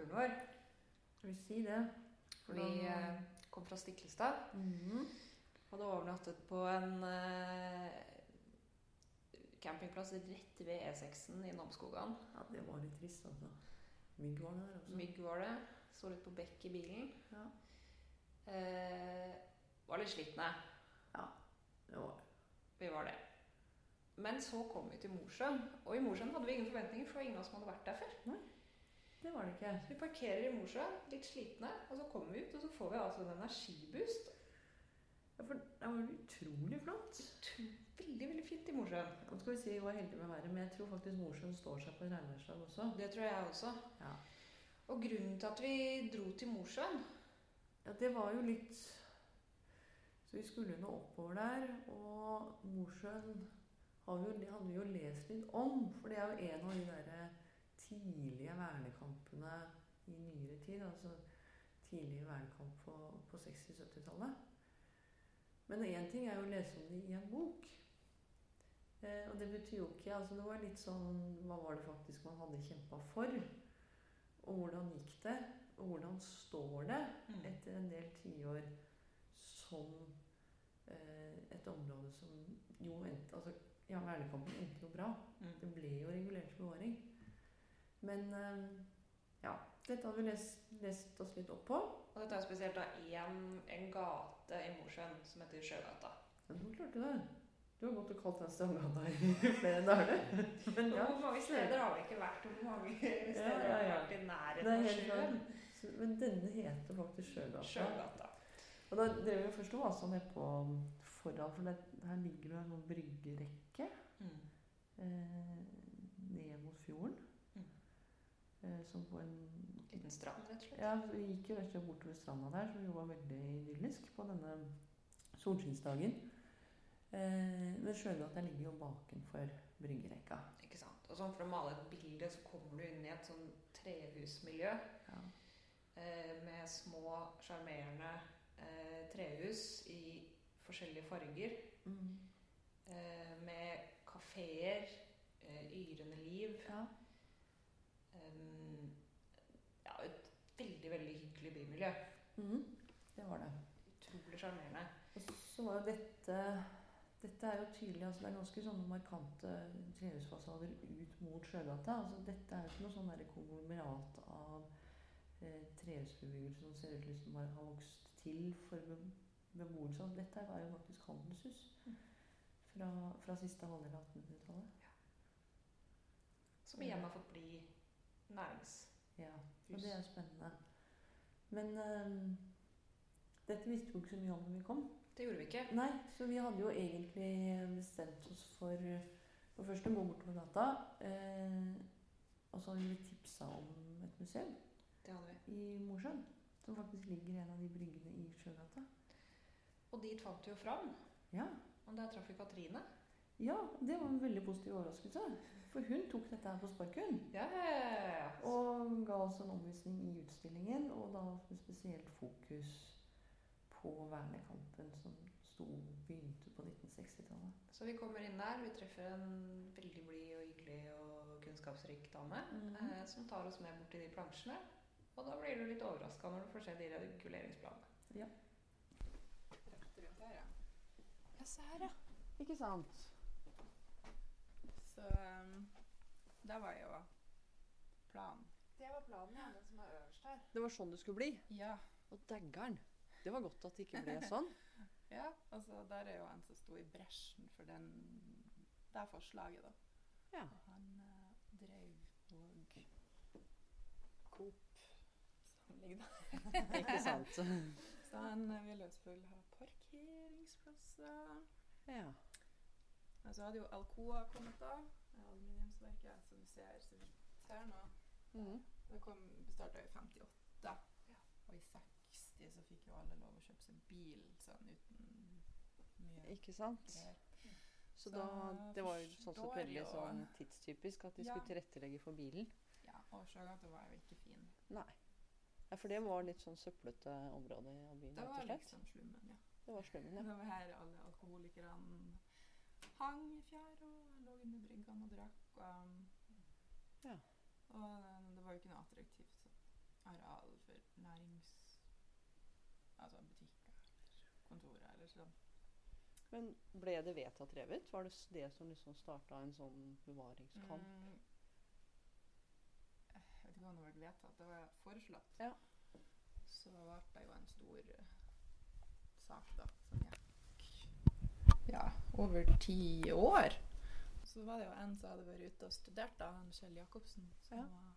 nordover på turen vår. Vil si det. For Vi da- eh, kom fra Stiklestad. Mhm. Hadde overnattet på en eh, campingplass rett ved E6-en i Namsskogan. Ja, det var litt trist, altså. Mygg var det der også. Mygg var det. Så litt på bekk i bilen. Ja, Eh, var litt slitne. Ja, det var det. Vi var det. Men så kom vi til Mosjøen. Og i Mosjøen hadde vi ingen forventninger, for det var ingen av oss som hadde vært der før. Det var det ikke. Vi parkerer i Mosjøen, litt slitne, og så kommer vi ut, og så får vi altså en energiboost. Ja, for det var utrolig flott. Veldig, veldig fint i Mosjøen. Nå skal vi si vi var heldige med været, men jeg tror faktisk Mosjøen står seg på en regnværsdag også. Det tror jeg også. Ja. Og grunnen til at vi dro til Mosjøen Ja, det var jo litt Så vi skulle nå oppover der, og Mosjøen hadde vi jo lest litt om. For det er jo en av de derre tidlige vernekampene i nyere tid. Altså tidlig vernekamp på, på 60-70-tallet. Men én ting er jo å lese om det i en bok. Eh, og det betyr jo ikke altså Det var litt sånn Hva var det faktisk man hadde kjempa for? Og hvordan gikk det? Og hvordan står det? etter en del tiår som eh, et område som jo endte Altså, ja, vernekampen endte jo bra. Mm. Det ble jo regulert bevaring. Men eh, ja, dette hadde vi lest, lest oss litt opp på. Og dette er spesielt da en, en gate i Mosjøen som heter Sjøgata. Men du klarte det. Du har gått og kalt den Strandgata i flere dager. Men ja, Hvor mange steder har vi ikke vært, hvor mange steder ja, har vi vært i nærheten av sjøen? Men denne heter faktisk Sjøgata. Sjøgata. Og da drev vi først og var sånn nedpå foran, for det, her ligger det en sånn bryggerekke. Mm. eh, ned mot fjorden. Eh, som på en Liten strand, rett og slett. Ja, vi gikk jo rett og slett bortover stranda der, som jo var veldig idyllisk på denne solskinnsdagen. Eh, men Sjøgata ligger jo bakenfor bryggerekka. Ikke sant? Og sånn For å male et bilde så kommer du inn i et sånn trehusmiljø Ja. eh, med små, sjarmerende eh, trehus i forskjellige farger. Mm. Eh, med kafeer, yrende liv. ja. Eh, ja, et veldig, veldig hyggelig bymiljø. Mm, Det var det. Utrolig sjarmerende. Og så var jo dette Dette er jo tydelig, altså det er ganske sånne markante trehusfasader ut mot Sjøgata. Altså dette er jo ikke noe sånn konglomerat av eh, trehusbebyggelse som ser ut til som bare har vokst til for be- beboelse. Dette var jo faktisk handelshus Mm. fra, fra siste halvdel av 1800-tallet. Som igjen har fått bli nærings... Ja, og det er spennende. Men eh, dette visste vi jo ikke så mye om når vi kom. Det gjorde vi ikke. Nei, så vi hadde jo egentlig bestemt oss for for først å gå bortover gata. Eh, og så hadde vi tipsa om et museum Det hadde vi. i Mosjøen. Som faktisk ligger i en av de bryggene i Sjøgata. Og dit fant vi jo fram. Ja. Og der traff vi Katrine. Ja, det var en veldig positiv overraskelse. For hun tok dette her på sparken. Ja. Og ga oss en omvisning i utstillingen, og da med spesielt fokus på vernekampen som sto, begynte på 1960-tallet. Så vi kommer inn der. Vi treffer en veldig blid og hyggelig og kunnskapsrik dame Mhm. eh, som tar oss med bort til de plansjene. Og da blir du litt overraska når du får se de reguleringsplanene. Ja. Ja, se her, ja. Ikke sant? Så um, det var jo planen. Det var planen, ja. Den som er øverst her. Det var sånn det skulle bli. Ja. Og daggeren. Det var godt at det ikke ble sånn. ja, altså der er jo en som sto i bresjen for den det forslaget, da. Ja. Og han uh, drev og Coop som ligger der. Ikke sant? Så han eh, ville jo selvfølgelig ha parkeringsplasser. Ja. Men så hadde jo Alcoa kommet da, aluminiumsverket, som vi ser, så vi ser nå. Mm. Det kom starta i 58, og i 60 så fikk jo alle lov å kjøpe seg bil sånn uten mye Ikke sant? Så Så da, det var jo sånn sett veldig sånn tidstypisk at de Ja. skulle tilrettelegge for bilen. Ja, og Sjøgata var jo ikke fin. Nei. Ja, for det var litt sånn søplete område av byen, Det var liksom slummen, ja. Det var slummen, ja. Det var her alle alkoholikerne hang i fjæra og lå under bryggene og drakk. Og, um, Ja. og det var jo ikke noe attraktivt. Areal for nærings... Altså butikker eller kontorer eller sånn. Men ble det vedtatt revet? Var det det som liksom starta en sånn bevaringskamp? Mm, jeg vet ikke om det ble vedtatt, det var foreslått. Ja. Så ble det jo en stor eh, sak da, som gikk ja, over ti år. Så var det jo en som hadde vært ute og studert, da, han Kjell Jacobsen, som Ja. var,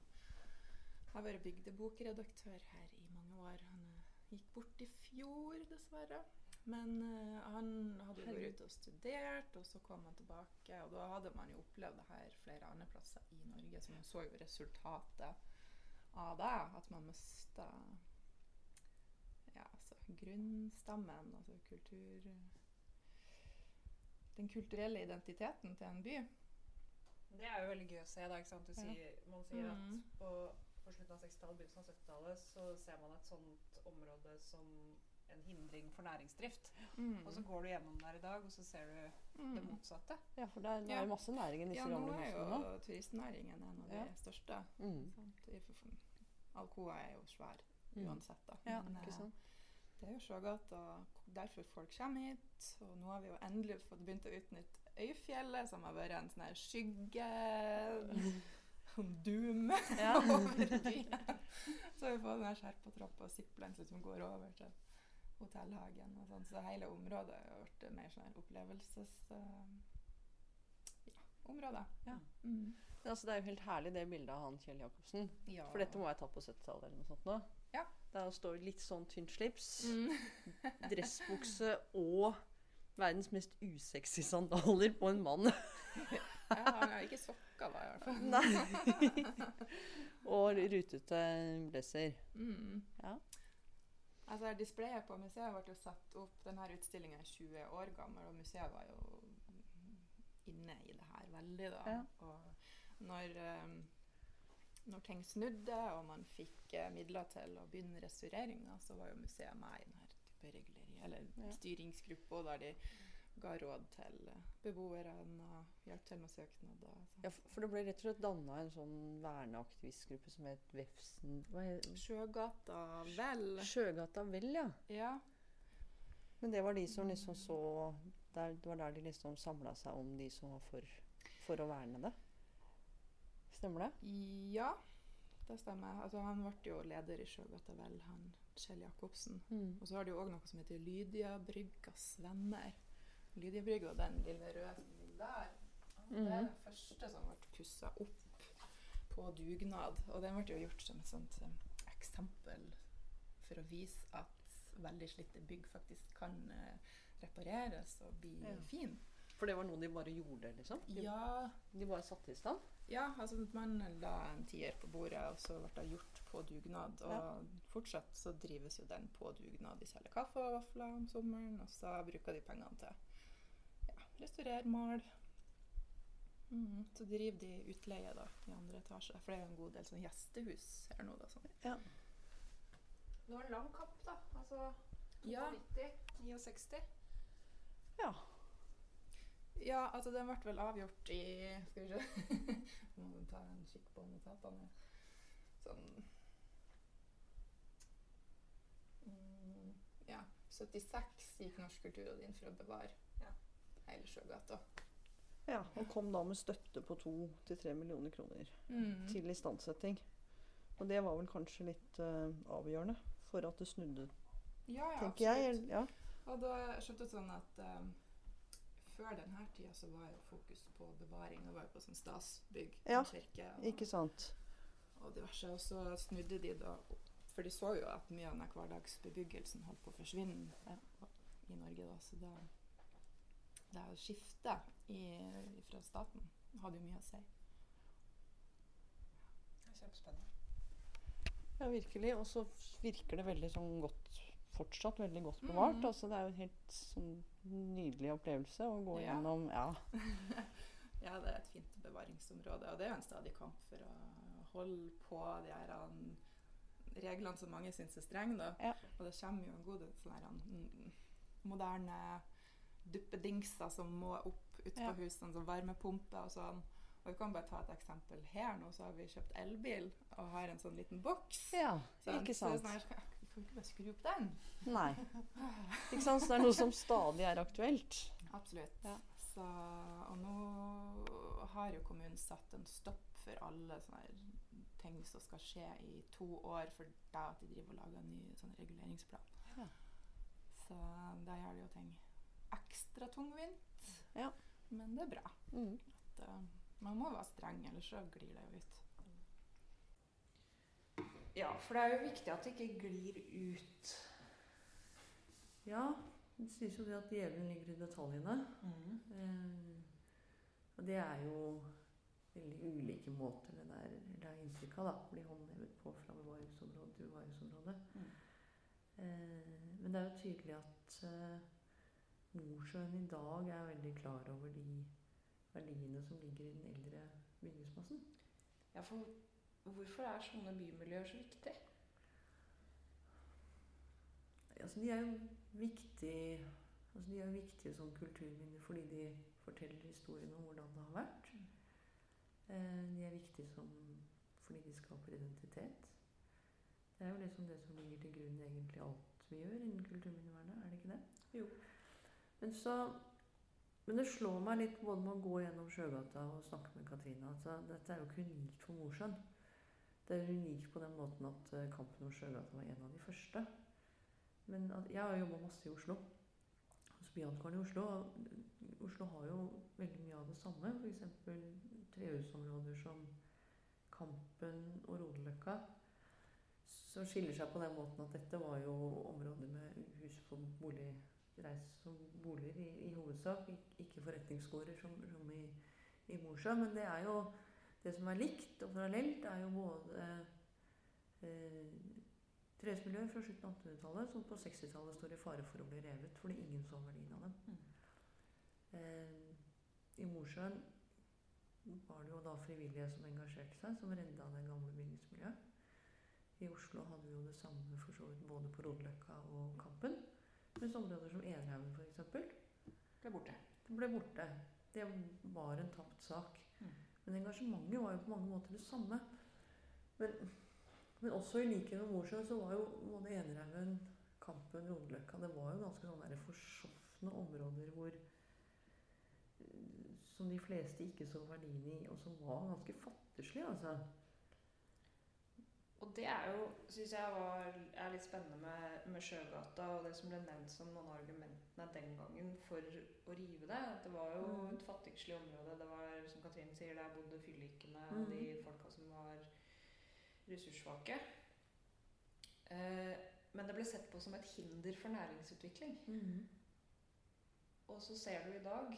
har vært bygdebokredaktør her i mange år. Han eh, gikk bort i fjor, dessverre. Men uh, han hadde jo vært ute og studert, og så kom han tilbake. Og da hadde man jo opplevd det her flere andre plasser i Norge, så man så jo resultatet av det. At man mista ja, altså, grunnstammen, altså kultur Den kulturelle identiteten til en by. Det er jo veldig gøy å se. da, ikke sant? Du sier, man sier at på, på slutten av 60-tallet, begynnelsen av 70-tallet, så ser man et sånt område som en hindring for næringsdrift. Mm. Og så går du gjennom der i dag, og så ser du Mm. det motsatte. Ja, for det er, det er Ja. masse næring i disse Ja, nå gamle er husene nå. jo turistnæringen en av de Ja. største. Mm. Alcoa er jo svær Mm. uansett, da. Ja, Men, ikke eh, sant? Det er jo Sjågata, derfor folk kommer hit. Og nå har vi jo endelig fått begynt å utnytte Øyfjellet, som har vært en sånn her skygge Som doom Ja. over byen. Så vi fått den her Skjerpatrappa og zipline som går over til hotellhagen og sånn. Så hele området har blitt mer sånn her opplevelses... eh, ja, område. Ja. Mm. Men altså, det er jo helt herlig det bildet av han Kjell Jacobsen. ja. For dette må jeg ta på 70-tallet eller noe sånt nå. Ja. Der han står litt sånn tynt slips, mm. dressbukse og verdens mest usexy sandaler på en mann. Ja, han har ikke sokker, da, i hvert fall. Nei. og rutete blazer. Mm. Ja. Altså, Displayet på museet ble jo satt opp Denne utstillinga er 20 år gammel, og museet var jo inne i det her veldig. da. Ja. Og når, eh, når ting snudde, og man fikk eh, midler til å begynne restaureringa, så var jo museet med i denne type regulering, eller Ja. styringsgruppa der de ga råd til eh, beboerne og hjalp til med søknader. Ja, for det ble rett og slett danna en sånn verneaktivistgruppe som het Vefsen Sjøgata, vel. Sjøgata Vel, ja. Ja. Men det var de som liksom så der, Det var der de liksom samla seg om de som var for, for å verne det. Stemmer det? Ja, det stemmer. Altså, han ble jo leder i Sjøgata Vel, han Kjell Jacobsen. Og så har de jo òg noe som heter Lydia Bryggas venner. Lydia Lydiabrygga, den lille røde som ligger der, det er den første som ble pussa opp på dugnad. Og den ble jo gjort som et sånt eh, eksempel for å vise at veldig slitte bygg faktisk kan eh, repareres og bli Ja. fin. For det var noe de bare gjorde, liksom? De, Ja, de bare satte i stand? Ja, altså man la en tier på bordet, og så ble det gjort på dugnad. Og Ja. fortsatt så drives jo den på dugnad. De selger kaffe og vafler om sommeren, og så bruker de pengene til ja, restaurere, mal. Mm, Så driver de utleie da, i andre etasje, for det er jo en god del sånn gjestehus her nå. da. Sånn. Det var en lang kapp, da. Altså Ja. 92, 69. Ja. Ja, altså den ble vel avgjort i Skal vi se Må ta en kikk på notatene. Sånn mm, Ja. 76 gikk Norsk kulturråd inn for å bevare Ja. hele Sjøgata. ja. Og kom da med støtte på to til tre millioner kroner Mm. til istandsetting. Og det var vel kanskje litt uh, avgjørende for at det snudde, Ja, ja, tenker jeg. absolutt. Ja. Og da skjønte jeg sånn at um, før denne tida så var jo fokus på bevaring. Det var jo på sånn stasbygg, Ja, kirke og, Ikke sant? og diverse. Og så snudde de da. For de så jo at mye av den hverdagsbebyggelsen holdt på å forsvinne Ja. i Norge da. Så da det er skiftet i, fra staten hadde jo mye å si. Kjempespennende. Ja, virkelig. Og så virker det veldig sånn godt Fortsatt veldig godt bevart. Mm. Altså, det er jo en helt sånn nydelig opplevelse å gå Ja. gjennom Ja. Ja, det er et fint bevaringsområde, og det er jo en stadig kamp for å holde på de her um, reglene som mange syns er strenge. da. Ja. Og det kommer jo en god del sånne um, moderne duppedingser som må opp utenfor Ja. husene, som varmepumper og sånn. Og vi kan bare ta et eksempel her nå, så har vi kjøpt elbil og har en sånn liten boks. Ja, ikke Sant? Så sånn her, Får ikke bare skru opp den. Nei. Ikke sant? Så det er noe som stadig er aktuelt. Absolutt. Ja. Så, og nå har jo kommunen satt en stopp for alle sånne ting som skal skje i to år, for da at de driver og lager en ny sånn reguleringsplan. Ja. Så da gjør det jo ting ekstra tungvint. Ja. Men det er bra. Mm. At, uh, man må være streng, ellers så glir det jo ut. Ja, for det er jo viktig at det ikke glir ut. Ja, det sies jo det at djevelen ligger i detaljene. Eh, og det er jo veldig ulike måter det der det er inntrykk av da, blir håndhevet på fra bevaringsområde til bevaringsområde. Mm. Eh, men det er jo tydelig at eh, Nordsjøen i dag er veldig klar over de verdiene som ligger i den eldre bygningsmassen. Ja, for hvorfor er sånne bymiljøer så viktig? Altså, de er jo viktige altså, de er jo viktige som kulturminner fordi de forteller historien om hvordan det har vært. Eh, de er viktige som, fordi de skaper identitet. Det er jo liksom det som ligger til grunn egentlig alt vi gjør innen kulturminnevernet, er det ikke det? Jo. Men så men det slår meg litt både med å gå gjennom Sjøgata og snakke med Katrine altså, Dette er jo ikke unikt for Mosjøen. Det er unikt på den måten at eh, Kampen om Sjøgata var en av de første. Men jeg har jobba masse i Oslo. Hos Byantkaren i Oslo. Og Oslo har jo veldig mye av det samme. F.eks. trehusområder som Kampen og Rodeløkka. Som skiller seg på den måten at dette var jo områder med hus for bolig, reis som boliger i, i hovedsak. Ikke forretningsgårder som, som i, i Mosjøen. Men det er jo det som er likt og parallelt, er jo både eh, trehusmiljøer fra slutten av 1800-tallet som på 60-tallet står i fare for å bli revet fordi ingen så verdien av dem. Mm. Eh, I Mosjøen var det jo da frivillige som engasjerte seg, som redda det gamle bygningsmiljøet. I Oslo hadde vi jo det samme for så vidt både på Rodeløkka og Kampen. Mens områder som Enerhaugen f.eks. Ble borte. Det ble borte. Det var en tapt sak. Men engasjementet var jo på mange måter det samme. Men, men også i likhet med Mosjøen så var jo både Enerhaugen, Kampen, Rodeløkka Det var jo ganske sånne forsofne områder hvor eh, Som de fleste ikke så verdien i, og som var ganske fattigslige, altså. Og det er jo, syns jeg, var, er litt spennende med, med Sjøgata og det som ble nevnt som noen av argumentene den gangen for å rive det. At det var jo Mm. et fattigslig område. Det var, som Katrine sier, der bodde fyllikene Mm. og de folka som var ressurssvake. Eh, men det ble sett på som et hinder for næringsutvikling. Og så ser du i dag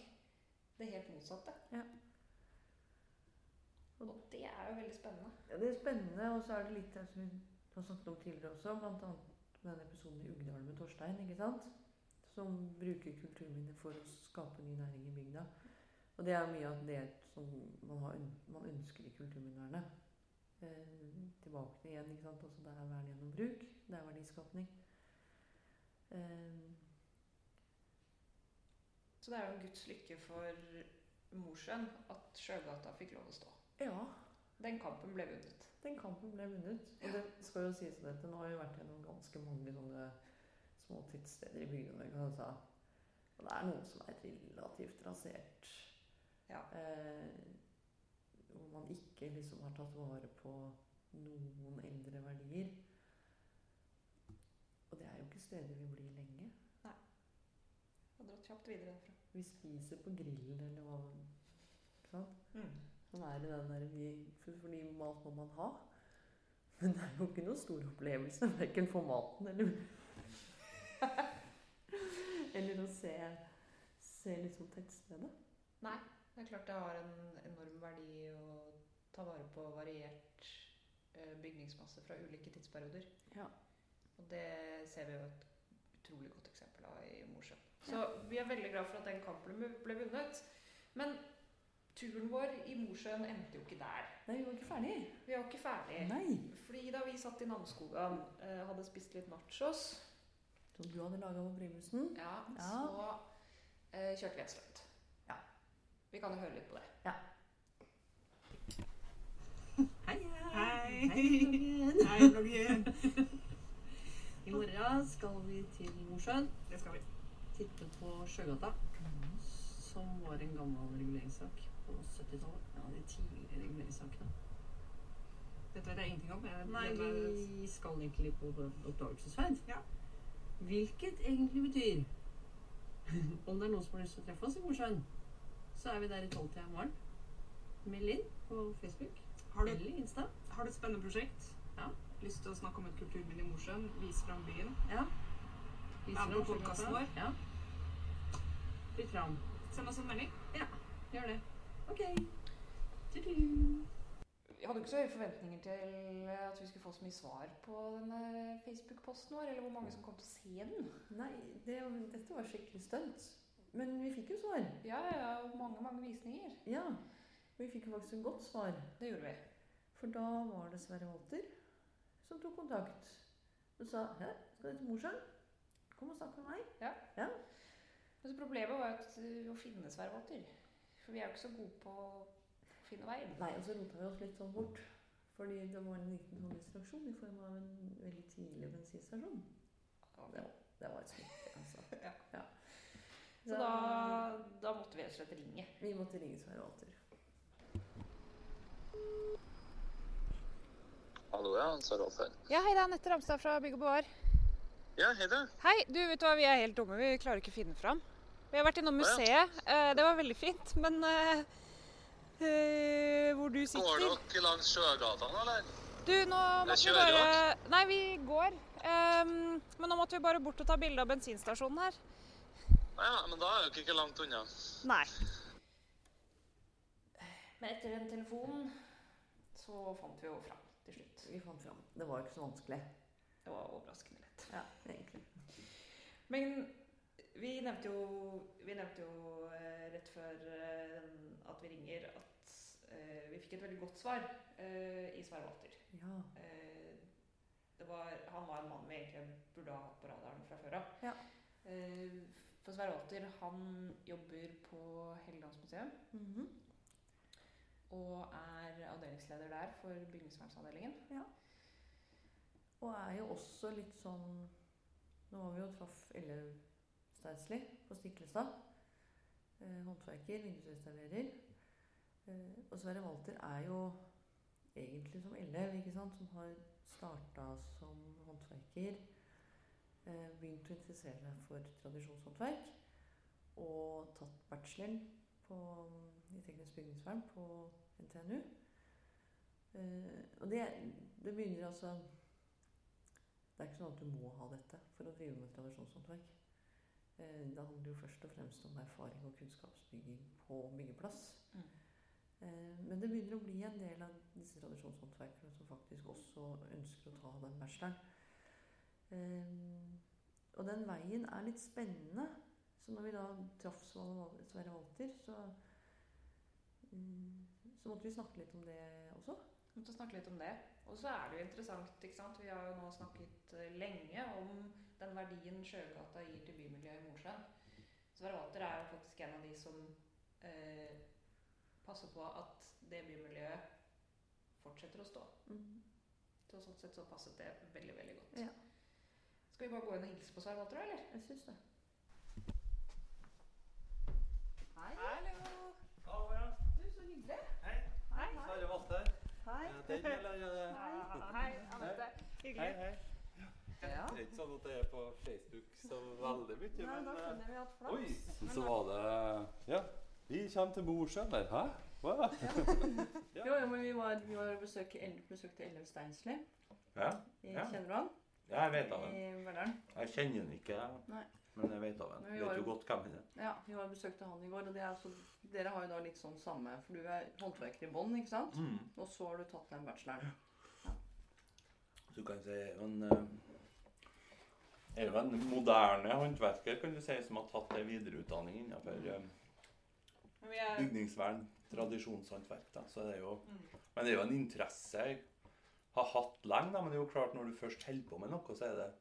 det helt motsatte. Ja. Og det er jo veldig spennende. Ja, det er spennende, og så er det litt som vi har snakket om tidligere også, bl.a. med den episoden i Uggdalen med Torstein, ikke sant? Som bruker kulturminner for å skape ny næring i bygda. Og det er mye av det som man, har, man ønsker i kulturminnevernet. Eh, tilbake til igjen, ikke sant? Også det er vern gjennom bruk, det er verdiskapning. Eh, Så det er jo en guds lykke for Mosjøen at Sjøgata fikk lov å stå. Ja, Den kampen ble vunnet. den kampen ble vunnet. Og det skal jo sies at nå har jo vært gjennom ganske mange sånne små tidssteder i. Altså. Og det er noen som er relativt rasert. Ja. Eh, hvor man ikke liksom har tatt vare på noen eldre verdier. Og det er jo ikke steder vi blir lenge. Nei. Og dratt kjapt videre derfra. Vi spiser på grillen eller hva ikke sant? Mm. Sånn er det den der vi, for- Fordi mat må man ha. Men det er jo ikke noen stor opplevelse, verken for maten eller Eller å se, se liksom tettstedet. Nei, det er klart det har en enorm verdi å ta vare på variert eh, bygningsmasse fra ulike tidsperioder. Ja. Og det ser vi jo et utrolig godt eksempel av i Mosjøen. Så vi er veldig glad for at den kampen ble vunnet. Men turen vår i Mosjøen endte jo ikke der. Nei, vi var ikke ferdig. Vi var ikke ferdig. Nei. Fordi da vi satt i Namsskogan, eh, hadde spist litt nachos, Som du hadde laga på primusen. ja, Ja. så eh, kjørte vi et stunt. Ja. Vi kan jo høre litt på det. Ja. Hei. hei. Hei, bloggen. I morgen skal vi til Mosjøen. Det skal vi. Titte på Sjøgata. Som var en gammel reguleringssak på 70-tallet. Ja, de tidligere reguleringssakene. Dette vet jeg ingenting om. Jeg, Nei, vi skal egentlig på oppdagelsesferd. Ja. Hvilket egentlig betyr Om det er noen som har lyst til å treffe oss i Mosjøen, så er vi der i tolvtida i morgen. Meld inn på Facebook har, du, eller Insta. har du et spennende prosjekt? Ja. Lyst til å snakke om et kulturminne i Mosjøen? Vise fram byen? Ja. Vis fram på Sjøgata. podcasten vår. Ja. Litt fram. Send oss en melding. Ja, Gjør det. OK. Vi hadde ikke så høye forventninger til at vi skulle få så mye svar på denne Facebook-posten vår, eller hvor mange som kom til å se den. Nei, det, dette var skikkelig stunt. Men vi fikk jo svar. Ja, ja, og mange, mange visninger. Ja. Vi fikk jo faktisk et godt svar. Det gjorde vi. For da var det Sverre Walter som tok kontakt og sa Hæ, skal du til Mosjøen? Kom og snakk med meg. Ja. Men så problemet var at, uh, å finne Sverre Walter. For vi er jo ikke så gode på å finne veien. Nei, og så rota vi oss litt sånn bort. Fordi det var en liten sånn distraksjon i form av en veldig tidlig bensinstasjon. Det, det var et smitt, altså. Ja. Så da, da måtte vi rett og slett ringe. Vi måtte ringe Sverre Walter. Hallo, ja. Sarolfen. Ja, hei, det er Anette Ramstad fra Bygg og Bevar. Ja, hei da. Hei, du vet du hva, vi er helt dumme. Vi klarer ikke å finne fram. Vi har vært innom museet. Eh, det var veldig fint, men eh, eh, hvor du Går sitter dere langs sjøgatene, eller? Du, nå måtte vi bare Nei, vi går. Ehm, men nå måtte vi bare bort og ta bilde av bensinstasjonen her. Ja, men da er dere ikke langt unna. Nei. Men etter en telefon så fant vi jo fram til slutt. Vi fant fram. Det var jo ikke så vanskelig. Det var overraskende lett. Ja, egentlig. Men vi nevnte jo, vi nevnte jo eh, rett før eh, at vi ringer at eh, vi fikk et veldig godt svar i Sverre Walter. Ja. Det var, han var en mann vi egentlig burde ha hatt på radaren fra før av. Ja. For Sverre Walter han jobber på Helgelandsmuseet. Mm -hmm. og er avdelingsleder der for bygningsvernsavdelingen. Og er jo også litt sånn Nå var vi jo traff Elle Steinsli på Stiklestad. Eh, håndverker, vindusrestaurerer. Eh, og Sverre Walter er jo egentlig som elev, ikke sant, som har starta som håndverker. Eh, begynt å interessere seg for tradisjonshåndverk. Og tatt bacheloren i teknisk bygningsvern på NTNU. Og det, det begynner altså det er ikke sånn at du må ha dette for å drive med tradisjonshåndverk. Eh, Det handler jo først og fremst om erfaring og kunnskapsbygging på byggeplass. Mm. Eh, Men det begynner å bli en del av disse tradisjonshåndverkerne som faktisk også ønsker å ta den bacheloren. Eh, Og den veien er litt spennende. Så når vi da traff Sverre Walter, så, så måtte vi snakke litt om det også. Vi måtte snakke litt om det. Og så er det jo interessant, ikke sant. Vi har jo nå snakket lenge om den verdien Sjøgata gir til bymiljøet i Mosjøen. Sverre Walter er jo faktisk en av de som eh, passer på at det bymiljøet fortsetter å stå. Mm. Så sånn sett så passet det veldig, veldig godt. Ja. Skal vi bare gå inn og hilse på Svarvater, eller? Jeg syns det. Hei. Hallo. Hallo, ja. Du, så hyggelig. Hei. Hei. Sverre Walter. Hei. Hei. Hei. Hei. Hei. Hei. Hei. Hei, Anette. Hei, Hyggelig. hei. Ja. Det er ikke sånn at det er på Facebook så veldig mye, Nei, men da eh, vi at Oi, flaks. så var det Ja. Vi kommer til Mosjøen der. Hæ? Hva? Jo, jo, men vi var, vi var besøk, besøkte El- besøkte Ellef Steinsli. Ja, Ja. Kjenner du han? Ja, jeg vet av ham. Jeg kjenner han ikke, Nei. men jeg vet av ham. Vi vet jo godt hvem han er. Ja, vi var besøkte han i går. Og det er altså, dere har jo da litt sånn samme For du er håndverker i bånn, ikke sant? Mm. Og så har du tatt den bacheloren. Du kan si men, eh, er jo en moderne håndverker kan du si, som har tatt en videreutdanning innenfor eh, er bygningsvern, tradisjonshåndverk. Da. Så det er jo, Mm. men det er jo en interesse jeg har hatt lenge. Da. Men det er jo klart når du først holder på med noe, så er det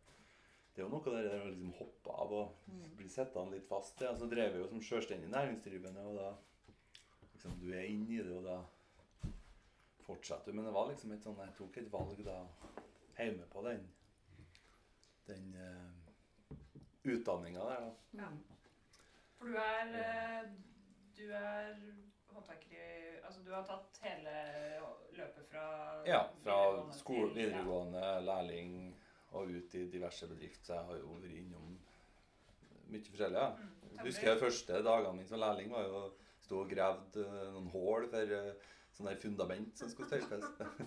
det er jo noe der å liksom hoppe av og Mm. bli sittende litt fast. Ja, så drev jeg jo som selvstendig næringsdrivende, og da liksom, du er inne i det, og da fortsetter du. Men det var liksom et sånn Jeg tok et valg da hjemme på den den uh, utdanninga der, da. Ja. For du er eh, Du er håndverker i Altså du har tatt hele løpet fra Ja, fra skole, videregående, lærling og ut i diverse bedrifter. Jeg har jo vært innom mye forskjellig. Ja. Mm. Jeg husker jeg første dagene mine som lærling var jo sto og gravd eh, noen hull for uh, sånne fundament som skulle støpes.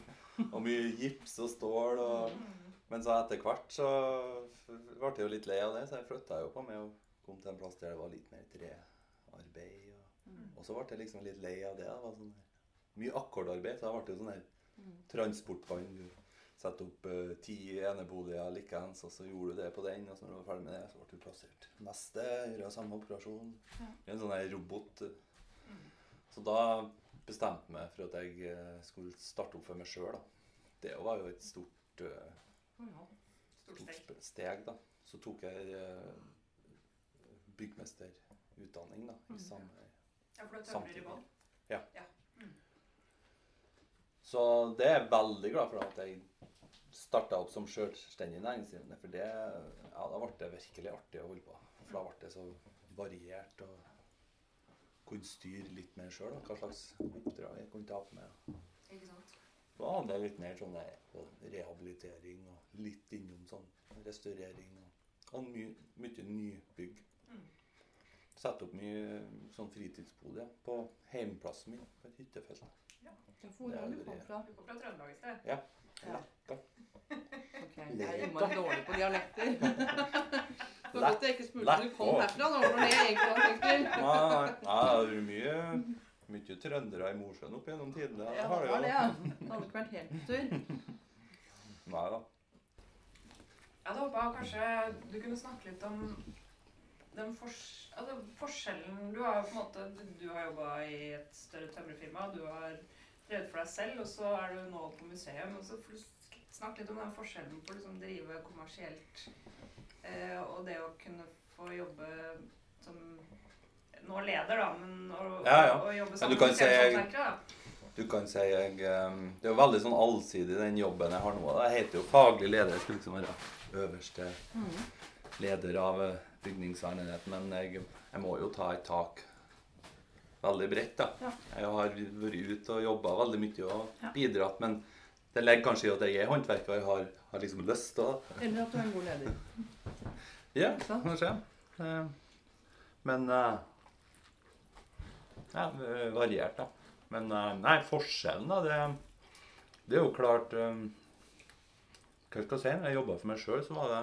og mye gips og stål. Og, Mm. Men så etter hvert så ble jeg jo litt lei av det, så jeg flytta jo på meg og kom til en plass der det var litt mer trearbeid. Og, Mm. og så ble jeg liksom litt lei av det. Det var sånn mye akkordarbeid, så da ble det jo sånn her Mm. transportbånd. Du setter opp uh, ti eneboliger likeens, og så gjorde du det på den, og så når du var ferdig med det, så ble du plassert. Neste gjør samme operasjon. Ja. En sånn her robot. Mm. Så da bestemte jeg meg for at jeg eh, skulle starte opp for meg sjøl. Det var jo et stort, eh, Stort steg. steg, da. Så tok jeg eh, byggmesterutdanning da, i Mm. samme Ja, for du er tømrer i samtidig. bånn. Så det er jeg veldig glad for at jeg starta opp som selvstendig næringsdrivende. For det, ja, da ble det virkelig artig å holde på. For da ble det så variert og kunne styre litt mer sjøl. Hva slags oppdrag jeg kunne ta på meg. Ikke sant? Da hadde jeg litt mer sånn der på rehabilitering og litt innom sånn restaurering. Og, og mye, mye nybygg. Mm. Sette opp mye sånn fritidsbolig på heimplassen min på et hyttefelt. Hvor er du kom fra? Du kommer fra Trøndelag i sted. Ja. Lekka. Ok, Jeg er innmari dårlig på dialekter. Så godt jeg ikke spurte om du kom herfra. Nå var det egentlig hadde tenkt til. Nei, nei, det er mye, mye trøndere i Mosjøen opp gjennom tidene. Ja, det var det, ja. Det hadde ikke vært helt på tur. Nei da. Jeg hadde håpa kanskje du kunne snakke litt om den fors altså forskjellen Du har jo på en måte Du, du har jobba i et større tømrerfirma. Du har drevet for deg selv, og så er du nå på museum. og så får du sk- litt om den forskjellen på å liksom drive kommersielt eh, og det å kunne få jobbe som Nå leder, da, men å, Ja, ja. å jobbe sammen du kan med si- da. Du kan si jeg eh, Det er jo veldig sånn allsidig, den jobben jeg har nå. Jeg heter jo faglig leder. Jeg skulle liksom være øverste leder av eh, bygningsvernenheten. Men jeg, jeg må jo ta et tak veldig bredt, da. Ja. Jeg har vært ute og jobba veldig mye og bidratt. Men det legger kanskje i at jeg er håndverker og jeg har, har liksom lyst til å Eller at du er en god leder. Ja, kanskje. Eh, Men eh, Ja, eh, variert, da. Men eh, nei, forskjellen, da, det, det er jo klart um, Hva skal jeg si? Når jeg jobba for meg sjøl, så var det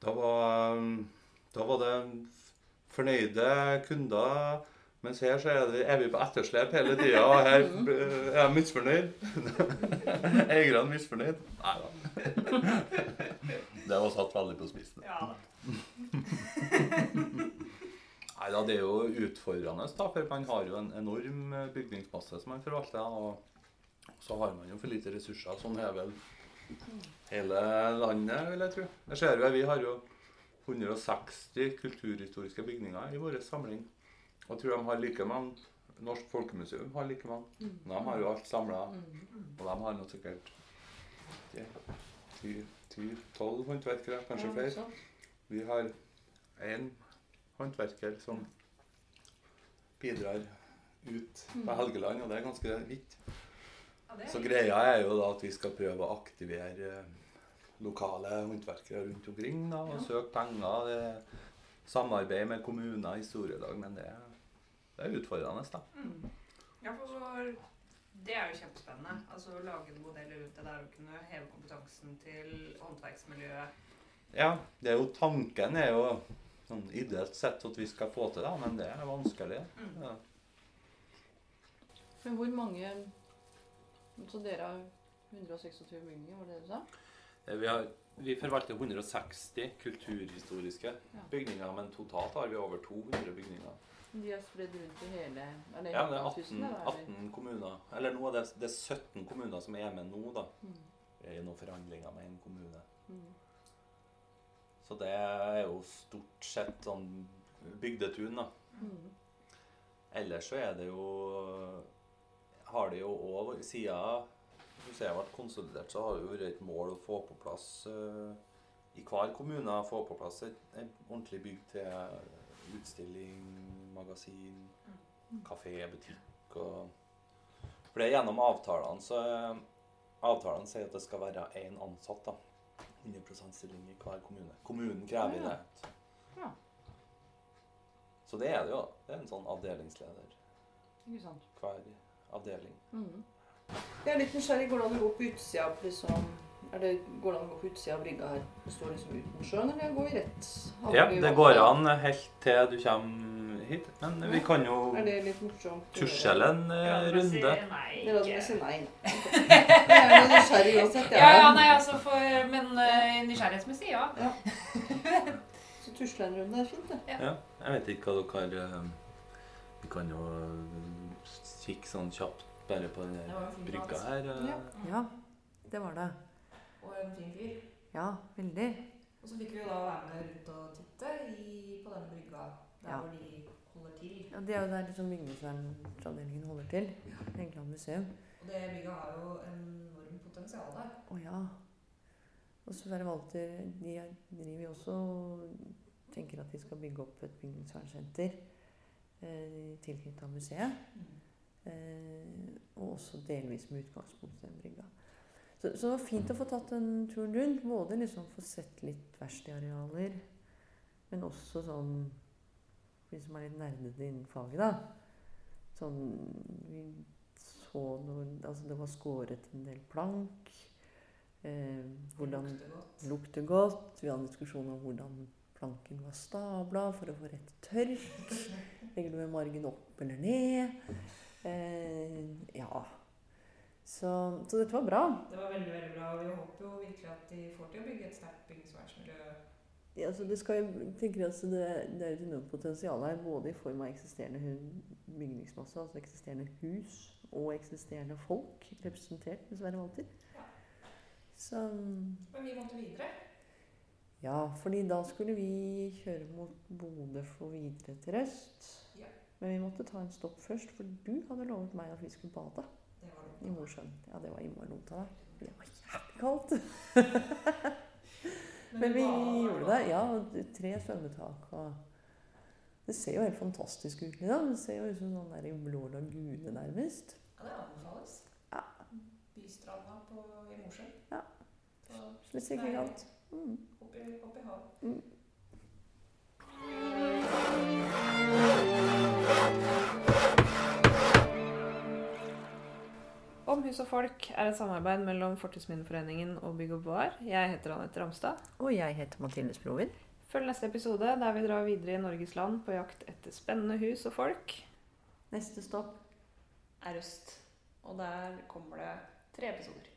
Da var, um, da var det fornøyde kunder. Mens her så er, det, er vi på etterslep hele tida, og her eh, er jeg misfornøyd. Eierne misfornøyd. Nei da. Det var satt veldig på spissen. Ja. Nei da, det er jo utfordrende, da, for man har jo en enorm eh, bygningsmasse som man forvalter. Og så har man jo for lite ressurser. Sånn er vel hele landet, vil jeg tro. Det ser jo, Vi har jo 160 kulturhistoriske bygninger i vår samling. Og jeg tror de har like mange. Norsk Folkemuseum har like mange. De har jo alt samla. Og de har nå sikkert 10-12 håndverkere, kanskje flere. Vi har én håndverker som bidrar ut på Helgeland, og det er ganske vidt. Så greia er jo da at vi skal prøve å aktivere eh, lokale håndverkere rundt omkring da, og søke penger. Det samarbeid med kommuner, historielag, men det, det er utfordrende, da. Mm. Ja, for det er jo kjempespennende. Altså å lage en modell rundt det der og kunne heve kompetansen til håndverksmiljøet. Ja, det er jo tanken er jo sånn ideelt sett at vi skal få til det, men det er vanskelig. Mm. Ja. Men hvor mange Så dere har 126 bygninger, var det det du sa? Eh, Vi, har, vi forvalter 160 kulturhistoriske Ja. bygninger, men totalt har vi over 200 bygninger. De er spredd rundt i hele Er det Ja, det er Helgelandskysten, 18, eller er 18 kommuner. Eller nå er det, det er 17 kommuner som er med nå, da. Mm. Er i noen forhandlinger med en kommune. Mm. Så det er jo stort sett sånn bygdetun, da. Mm. ellers så er det jo Har det jo òg Siden museet vært konsolidert, så har det jo vært et mål å få på plass uh, i hver kommune få på plass et, et ordentlig bygg til utstilling, magasin, kafé, butikk og For det er gjennom avtalene så Avtalene sier at det skal være én ansatt. da. 100 stilling i hver kommune. Kommunen krever Ja, ja. det. Ja. Så det er det jo. Det er en sånn avdelingsleder Ikke sant. hver avdeling. Mm. Jeg er litt nysgjerrig. Går det an å gå på utsida av liksom er det, Går det an å gå på utsida av brygga her? Det står liksom uten sjøen, eller går vi rett? Ja, det går an helt til du kommer hit. Men vi kan jo Er det litt morsomt? tusjele en eh, runde. Nei, Det er da som ikke. sier nei. Jeg er jo nysgjerrig uansett. jeg. Ja, nei, altså for Men uh, nysgjerrighetsmessig, ja. Så tusle en runde er fint, det. Ja, jeg vet ikke hva dere har eh, Vi kan jo eh, kikke sånn kjapt bare på den Det jo fint brygga mat. her. eh. Ja. ja, det var det. Og en fin fyr. Ja, veldig. Og så fikk vi jo da være med rundt og titte i, på denne brygga der Ja. hvor de holder til. Ja, Det er jo der liksom bygningsvernavdelingen holder til. Engeland museum. Og det bygget har jo enormt potensial der. Å ja. Og Sverre Walter de er- driver jo også tenker at de skal bygge opp et bygningsvernsenter eh, tilknyttet museet. Eh, og også delvis med utgangspunkt i den brygga. Så, så det var fint å få tatt den turen rundt. Både liksom få sett litt verkstedarealer, men også sånn For de som er litt nerdete innen faget, da. Sånn Vi så noe Altså, det var skåret en del plank. Eh, hvordan lukter godt. lukter godt. Vi hadde en diskusjon om hvordan planken var stabla for å få rett tørk. Legger du med margen opp eller ned? Eh, ja. Så, så dette var bra. Det var veldig veldig bra. og Vi håper jo virkelig at de får til å bygge et sterkt bygningsvernsmiljø. Ja, altså det, skal, jo, tenker altså det, det er et enormt potensial her, både i form av eksisterende bygningsmasse, altså eksisterende hus, og eksisterende folk representert dessverre, Sverre Walter. Ja. Så Men vi måtte videre. Ja, fordi da skulle vi kjøre mot Bodø for videre til Røst. Ja. Men vi måtte ta en stopp først, for du hadde lovet meg at vi skulle bade Det var i. Mosjøen. Ja, det var innmari dumt av deg. Det var jævlig kaldt. Men vi gjorde det. Ja, tre svømmetak og Det ser jo helt fantastisk ut. Ja. Det ser jo ut som sånn der i blå lagune, nærmest. Ja, det anbefales. Ja. Bystranda på, i Mosjøen. Ja. Så alt. Mm. opp i, havet. i Om hus og folk er et samarbeid mellom Fortidsminneforeningen og Bygg og Bevar. Jeg heter Anette Ramstad. Og jeg heter Mathilde Sprover. Følg neste episode der vi drar videre i Norges land på jakt etter spennende hus og folk. Neste stopp Er øst. Og der kommer det tre episoder.